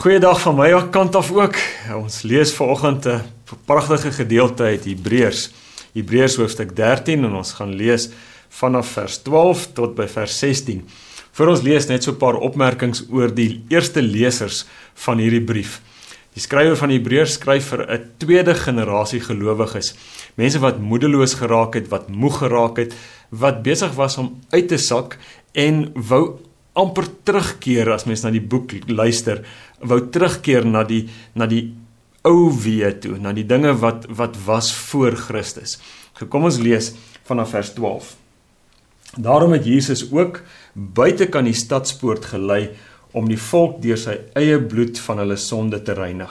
Goeiedag van my kant af ook. Ons lees vanoggend 'n pragtige gedeelte uit Hebreërs. Hebreërs hoofstuk 13 en ons gaan lees vanaf vers 12 tot by vers 16. Vir ons lees net so 'n paar opmerkings oor die eerste lesers van hierdie brief. Die skrywer van Hebreërs skryf vir 'n tweede generasie gelowiges, mense wat moedeloos geraak het, wat moeg geraak het, wat besig was om uit te sak en wou amper terugkeer as mens na die boek luister, wou terugkeer na die na die ou weë toe, na die dinge wat wat was voor Christus. So kom ons lees vanaf vers 12. Daarom het Jesus ook buite kan die stadspoort gelei om die volk deur sy eie bloed van hulle sonde te reinig.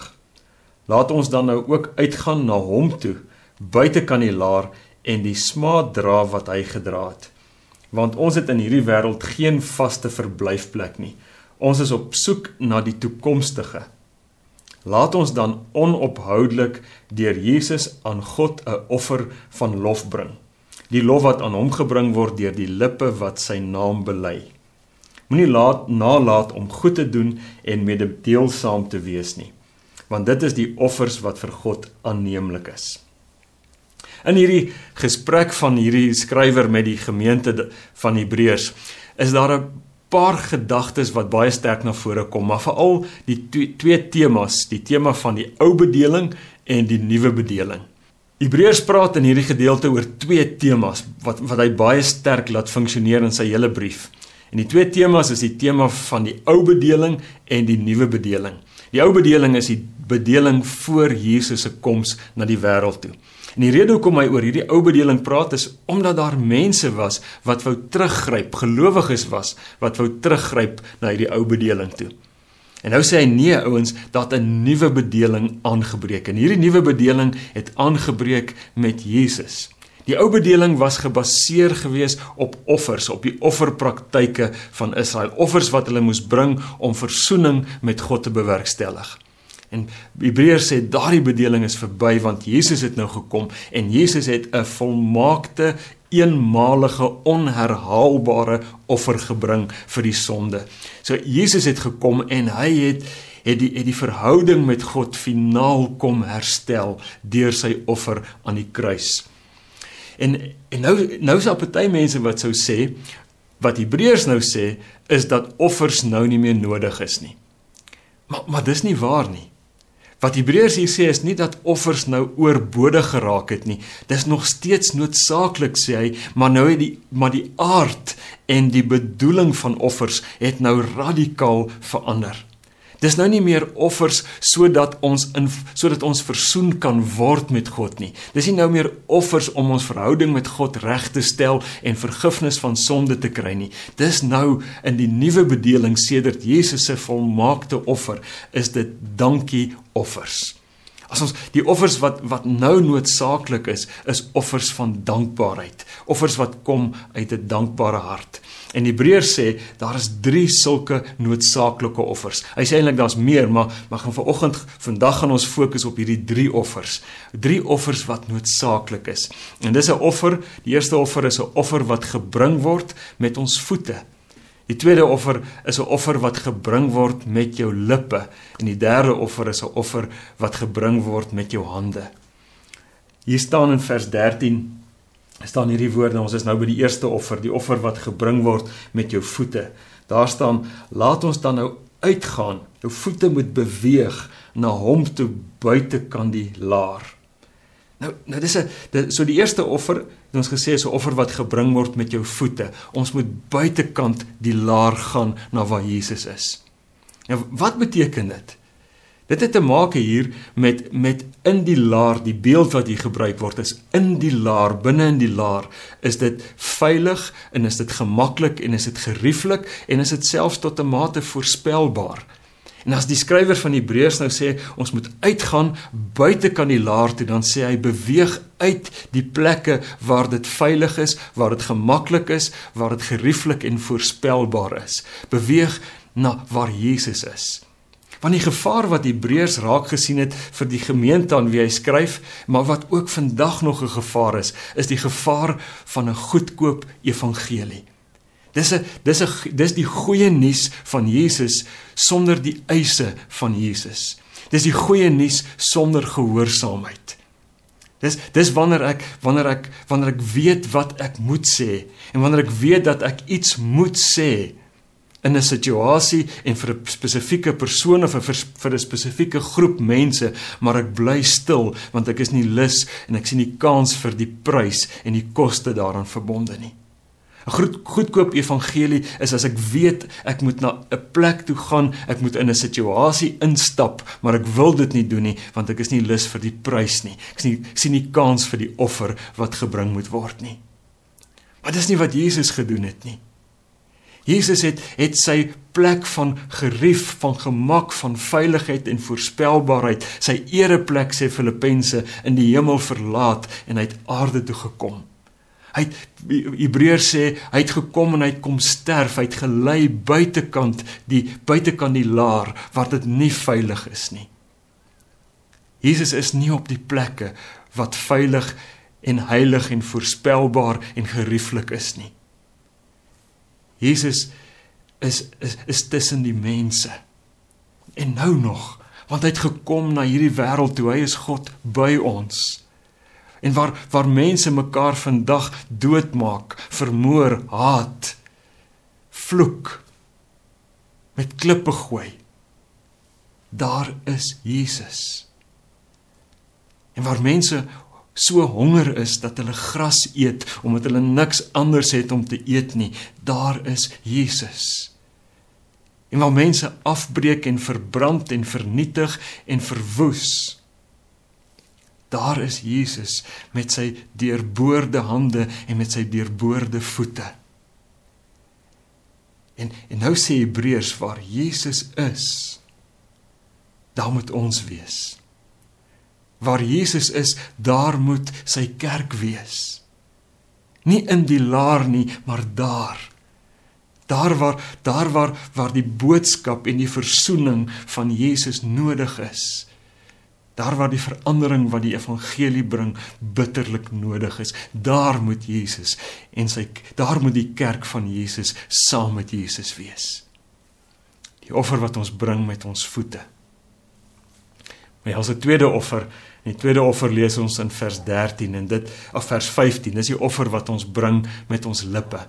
Laat ons dan nou ook uitgaan na hom toe, buite kan die laar en die smaad dra wat hy gedra het want ons het in hierdie wêreld geen vaste verblyfplek nie. Ons is op soek na die toekomstige. Laat ons dan onophoudelik deur Jesus aan God 'n offer van lof bring. Die lof wat aan hom gebring word deur die lippe wat sy naam bely. Moenie laat nalat om goed te doen en mededeelsaam te wees nie, want dit is die offers wat vir God aanneemlik is. In hierdie gesprek van hierdie skrywer met die gemeente van Hebreërs is daar 'n paar gedagtes wat baie sterk na vore kom, maar veral die twee, twee temas, die tema van die ou bedeling en die nuwe bedeling. Hebreërs praat in hierdie gedeelte oor twee temas wat wat hy baie sterk laat funksioneer in sy hele brief. En die twee temas is die tema van die ou bedeling en die nuwe bedeling. Die ou bedeling is die bedeling voor Jesus se koms na die wêreld toe. En die rede hoekom hy oor hierdie ou bedeling praat is omdat daar mense was wat wou teruggryp, gelowiges was wat wou teruggryp na hierdie ou bedeling toe. En nou sê hy nee ouens, dat 'n nuwe bedeling aangebreek. En hierdie nuwe bedeling het aangebreek met Jesus. Die ou bedeling was gebaseer gewees op offers, op die offerpraktyke van Israel, offers wat hulle moes bring om verzoening met God te bewerkstellig. En Hebreërs sê daardie bedeling is verby want Jesus het nou gekom en Jesus het 'n volmaakte eenmalige onherhaalbare offer gebring vir die sonde. So Jesus het gekom en hy het het die het die verhouding met God finaal kom herstel deur sy offer aan die kruis. En en nou nou is daar party mense wat sou sê wat Hebreërs nou sê is dat offers nou nie meer nodig is nie. Maar maar dis nie waar nie. Wat Hebreërs hier sê is nie dat offers nou oorbodig geraak het nie. Dis nog steeds noodsaaklik sê hy, maar nou het die maar die aard en die bedoeling van offers het nou radikaal verander. Dis nou nie meer offers sodat ons in sodat ons versoen kan word met God nie. Dis nie nou meer offers om ons verhouding met God reg te stel en vergifnis van sonde te kry nie. Dis nou in die nuwe bedeling sedert Jesus se volmaakte offer is dit dankie offers. As ons die offers wat wat nou noodsaaklik is, is offers van dankbaarheid, offers wat kom uit 'n dankbare hart. En Hebreërs sê daar is 3 sulke noodsaaklike offers. Hy sê eintlik daar's meer, maar maar gaan vanoggend vandag gaan ons fokus op hierdie 3 offers. 3 offers wat noodsaaklik is. En dis 'n offer, die eerste offer is 'n offer wat gebring word met ons voete. Die tweede offer is 'n offer wat gebring word met jou lippe. En die derde offer is 'n offer wat gebring word met jou hande. Hier staan in vers staan hierdie woorde ons is nou by die eerste offer die offer wat gebring word met jou voete. Daar staan laat ons dan nou uitgaan. Jou voete moet beweeg na hom toe buite kan die laar nou nou dis 'n so die eerste offer het ons gesê is 'n offer wat gebring word met jou voete. Ons moet buitekant die laar gaan na waar Jesus is. Nou wat beteken dit? Dit het te maak hier met met in die laar, die beeld wat hier gebruik word is in die laar, binne in die laar, is dit veilig en is dit gemaklik en is dit gerieflik en is dit selfs tot 'n mate voorspelbaar. En as die skrywer van Hebreërs nou sê ons moet uitgaan buite kan die laar toe, dan sê hy beweeg uit die plekke waar dit veilig is, waar dit gemaklik is, waar dit gerieflik en voorspelbaar is. Beweeg na waar Jesus is. Want die gevaar wat Hebreërs raak gesien het vir die gemeente aan wie hy skryf, maar wat ook vandag nog 'n gevaar is, is die gevaar van 'n goedkoop evangelie. Dis 'n dis 'n dis die goeie nuus van Jesus sonder die eise van Jesus. Dis die goeie nuus sonder gehoorsaamheid. Dis dis wanneer ek wanneer ek wanneer ek weet wat ek moet sê en wanneer ek weet dat ek iets moet sê in 'n situasie en vir 'n spesifieke persoon of vir vir 'n spesifieke groep mense, maar ek bly stil want ek is nie lus en ek sien nie kans vir die prys en die koste daaraan verbonde nie. 'n Goed goedkoop evangelie is as ek weet ek moet na 'n plek toe gaan, ek moet in 'n situasie instap, maar ek wil dit nie doen nie want ek is nie lus vir die prys nie. Ek sien ek sien nie kans vir die offer wat gebring moet word nie. Maar dis nie wat Jesus gedoen het nie. Jesus het het sy plek van gerief, van gemak, van veiligheid en voorspelbaarheid, sy ereplek sê Filippense in die hemel verlaat en het aarde toe gekom. Hy Hebreërs sê hy het gekom en hy het kom sterf, hy het gelei buitekant die buitekant die laar waar dit nie veilig is nie. Jesus is nie op die plekke wat veilig en heilig en voorspelbaar en gerieflik is nie. Jesus is is is tussen die mense. En nou nog, want hy het gekom na hierdie wêreld toe. Hy is God by ons. En waar waar mense mekaar vandag doodmaak, vermoor, haat, vloek, met klippe gooi. Daar is Jesus. En waar mense so honger is dat hulle gras eet omdat hulle niks anders het om te eet nie, daar is Jesus. En waar mense afbreek en verbrand en vernietig en verwoes, daar is Jesus met sy deurboorde hande en met sy deurboorde voete. En en nou sê Hebreërs waar Jesus is, daar moet ons wees. Waar Jesus is, daar moet sy kerk wees. Nie in die laar nie, maar daar. Daar waar daar waar waar die boodskap en die verzoening van Jesus nodig is. Daar waar die verandering wat die evangelie bring bitterlik nodig is, daar moet Jesus en sy daar moet die kerk van Jesus saam met Jesus wees. Die offer wat ons bring met ons voete. Maar ons tweede offer die tweede offer lees ons in vers 13 en dit of vers 15. Dis die offer wat ons bring met ons lippe.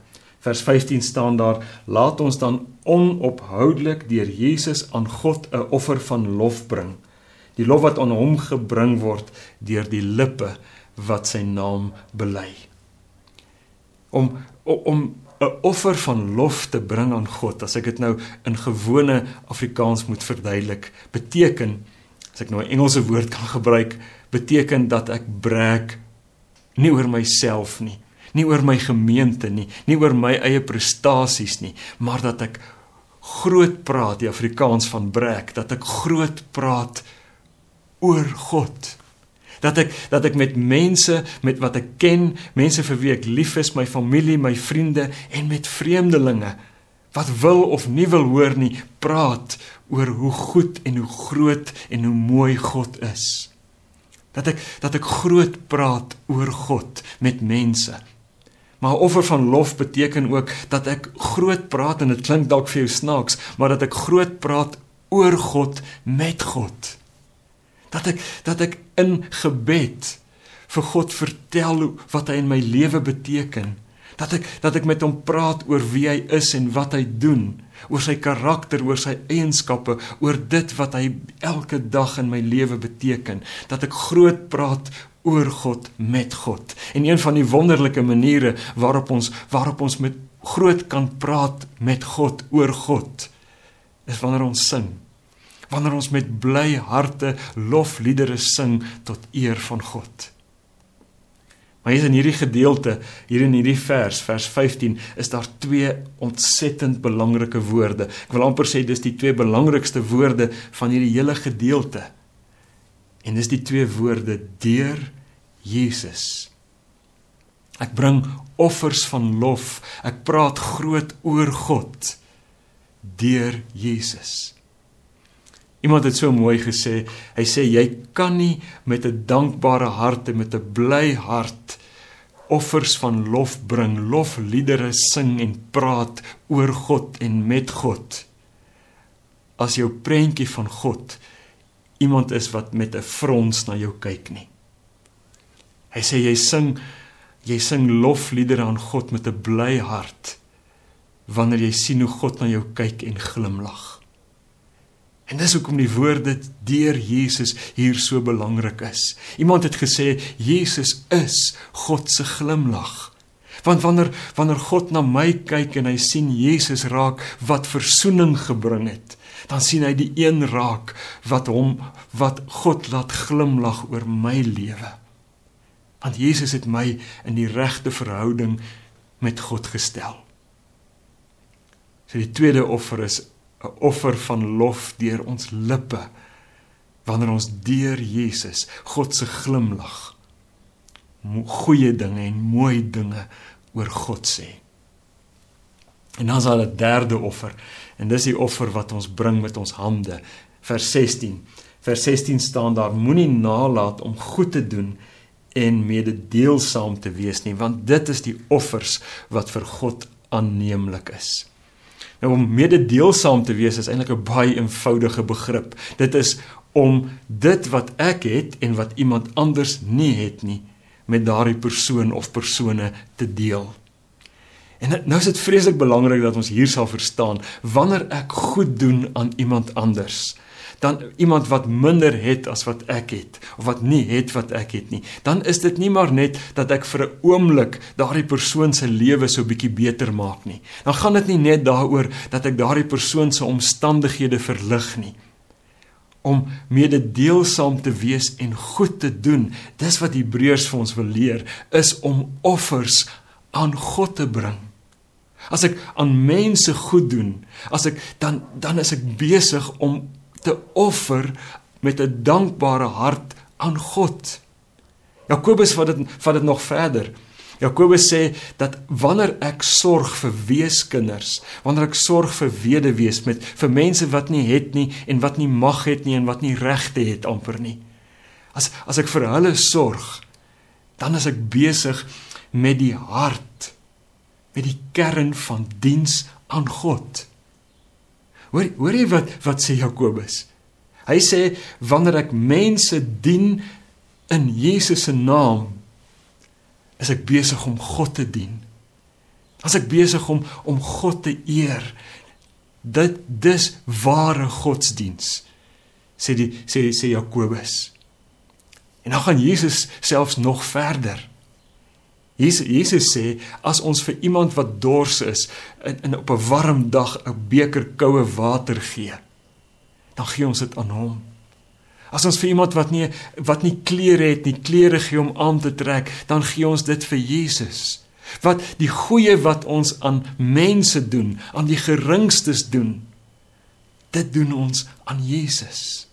Vers 15 staan daar: Laat ons dan onophoudelik deur Jesus aan God 'n offer van lof bring. Die lof wat aan hom gebring word deur die lippe wat sy naam bely. Om om 'n offer van lof te bring aan God, as ek dit nou in gewone Afrikaans moet verduidelik, beteken as ek nou 'n Engelse woord kan gebruik, beteken dat ek breek nie oor myself nie, nie oor my gemeente nie, nie oor my eie prestasies nie, maar dat ek groot praat, die Afrikaans van breek, dat ek groot praat oor God. Dat ek dat ek met mense met wat ek ken, mense vir wie ek lief is, my familie, my vriende en met vreemdelinge wat wil of nie wil hoor nie, praat oor hoe goed en hoe groot en hoe mooi God is. Dat ek dat ek groot praat oor God met mense. Maar offer van lof beteken ook dat ek groot praat en dit klink dalk vir jou snaaks, maar dat ek groot praat oor God met God. Dat ek dat ek in gebed vir God vertel wat hy in my lewe beteken dat ek dat ek met hom praat oor wie hy is en wat hy doen, oor sy karakter, oor sy eienskappe, oor dit wat hy elke dag in my lewe beteken, dat ek groot praat oor God met God. En een van die wonderlike maniere waarop ons waarop ons met groot kan praat met God oor God is wanneer ons sing. Wanneer ons met bly harte lofliedere sing tot eer van God. Maar hier in hierdie gedeelte, hier in hierdie vers, vers 15, is daar twee ontsettend belangrike woorde. Ek wil amper sê dis die twee belangrikste woorde van hierdie hele gedeelte. En dis die twee woorde deur Jesus. Ek bring offers van lof. Ek praat groot oor God deur Jesus. Iemand het so mooi gesê, hy sê jy kan nie met 'n dankbare hart en met 'n bly hart offers van lof bring, lofliedere sing en praat oor God en met God. As jou prentjie van God iemand is wat met 'n frons na jou kyk nie. Hy sê jy sing jy sing lofliedere aan God met 'n bly hart wanneer jy sien hoe God na jou kyk en glimlag. En dis hoekom die woorde deur Jesus hier so belangrik is. Iemand het gesê Jesus is God se glimlag. Want wanneer wanneer God na my kyk en hy sien Jesus raak wat verzoening gebring het, dan sien hy die een raak wat hom wat God laat glimlag oor my lewe. Want Jesus het my in die regte verhouding met God gestel. So die tweede offer is 'n offer van lof deur ons lippe wanneer ons deur Jesus God se glimlag goeie dinge en mooi dinge oor God sê. En dan is daar 'n derde offer en dis die offer wat ons bring met ons hande. Vers 16. Vers 16 staan daar moenie nalat om goed te doen en mededeelsaam te wees nie want dit is die offers wat vir God aanneemlik is. Nou om mededeelsaam te wees is eintlik 'n baie eenvoudige begrip. Dit is om dit wat ek het en wat iemand anders nie het nie met daardie persoon of persone te deel. En nou is dit vreeslik belangrik dat ons hier sal verstaan wanneer ek goed doen aan iemand anders dan iemand wat minder het as wat ek het of wat nie het wat ek het nie. Dan is dit nie maar net dat ek vir 'n oomblik daardie persoon se lewe so bietjie beter maak nie. Dan gaan dit nie net daaroor dat ek daardie persoon se omstandighede verlig nie. Om mededeelsaam te wees en goed te doen dis wat Hebreërs vir ons wil leer is om offers aan God te bring. As ek aan mense goed doen, as ek dan dan is ek besig om te offer met 'n dankbare hart aan God. Jakobus vat dit vat dit nog verder. Jakobus sê dat wanneer ek sorg vir weeskinders, wanneer ek sorg vir weduwees met vir mense wat nie het nie en wat nie mag het nie en wat nie regte het amper nie. As as ek vir hulle sorg, dan is ek besig met die hart met die kern van diens aan God. Hoor hoor jy wat wat sê Jakobus? Hy sê wanneer ek mense dien in Jesus se naam is ek besig om God te dien. As ek besig om om God te eer. Dit dis ware godsdiens sê die sê sê Jakobus. En dan gaan Jesus selfs nog verder. Jesus Jesus sê as ons vir iemand wat dors is in, in op 'n warm dag 'n beker koue water gee, dan gee ons dit aan hom. As ons vir iemand wat nie wat nie klere het nie, klere gee om aan te trek, dan gee ons dit vir Jesus. Wat die goeie wat ons aan mense doen, aan die geringstes doen, dit doen ons aan Jesus.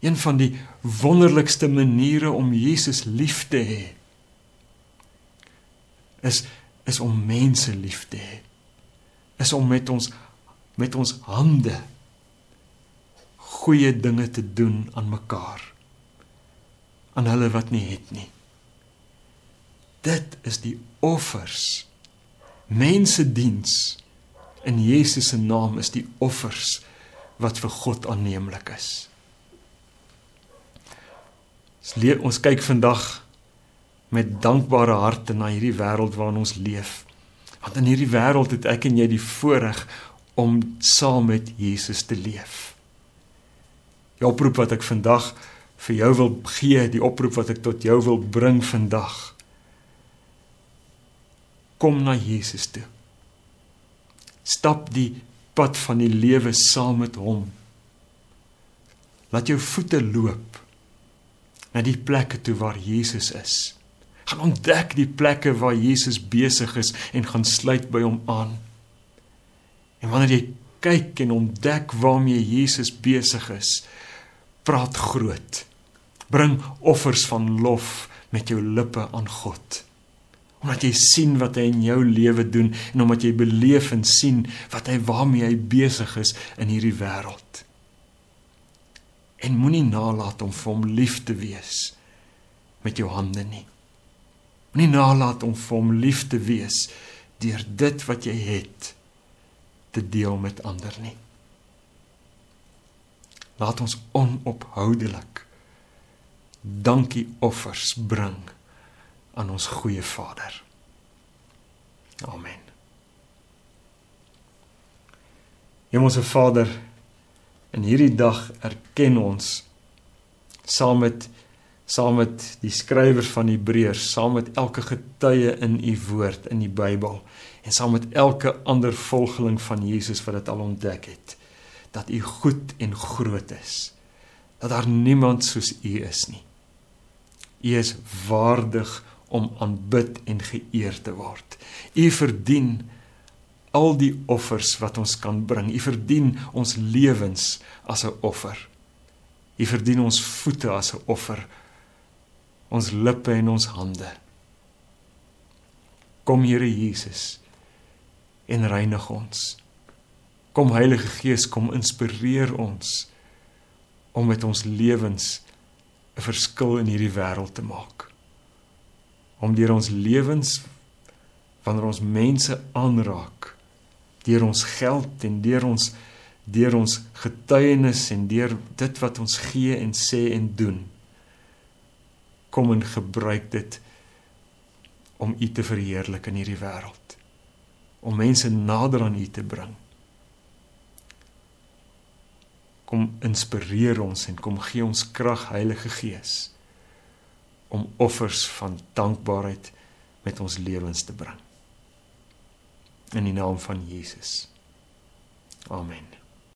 Een van die wonderlikste maniere om Jesus lief te hê is is om mense lief te hê. Is om met ons met ons hande goeie dinge te doen aan mekaar. Aan hulle wat nie het nie. Dit is die offers. Mense diens in Jesus se naam is die offers wat vir God aanneemlik is. Ons kyk vandag met dankbare harte na hierdie wêreld waarin ons leef. Want in hierdie wêreld het ek en jy die voorreg om saam met Jesus te leef. Die oproep wat ek vandag vir jou wil gee, die oproep wat ek tot jou wil bring vandag. Kom na Jesus toe. Stap die pad van die lewe saam met hom. Laat jou voete loop na die plekke toe waar Jesus is gaan ontdek die plekke waar Jesus besig is en gaan sluit by hom aan. En wanneer jy kyk en ontdek waarmee Jesus besig is, praat groot. Bring offers van lof met jou lippe aan God. Omdat jy sien wat hy in jou lewe doen en omdat jy beleef en sien wat hy waarmee hy besig is in hierdie wêreld. En moenie nalat om vir hom lief te wees met jou hande nie. Moenie nalat om vir hom lief te wees deur dit wat jy het te deel met ander nie. Laat ons onophoudelik dankie offers bring aan ons goeie Vader. Amen. Hemelse Vader, in hierdie dag erken ons saam met saam met die skrywers van Hebreërs, saam met elke getuie in u woord in die Bybel en saam met elke ander volgeling van Jesus wat dit al ontdek het, dat u goed en groot is. Dat daar niemand soos u is nie. U is waardig om aanbid en geëer te word. U verdien al die offers wat ons kan bring. U verdien ons lewens as 'n offer. U verdien ons voete as 'n offer ons lippe en ons hande. Kom Here Jesus en reinig ons. Kom Heilige Gees, kom inspireer ons om met ons lewens 'n verskil in hierdie wêreld te maak. Om deur ons lewens wanneer ons mense aanraak, deur ons geld en deur ons deur ons getuienis en deur dit wat ons gee en sê en doen kom en gebruik dit om U te verheerlik in hierdie wêreld. Om mense nader aan U te bring. Kom inspireer ons en kom gee ons krag Heilige Gees om offers van dankbaarheid met ons lewens te bring. In die naam van Jesus. Amen.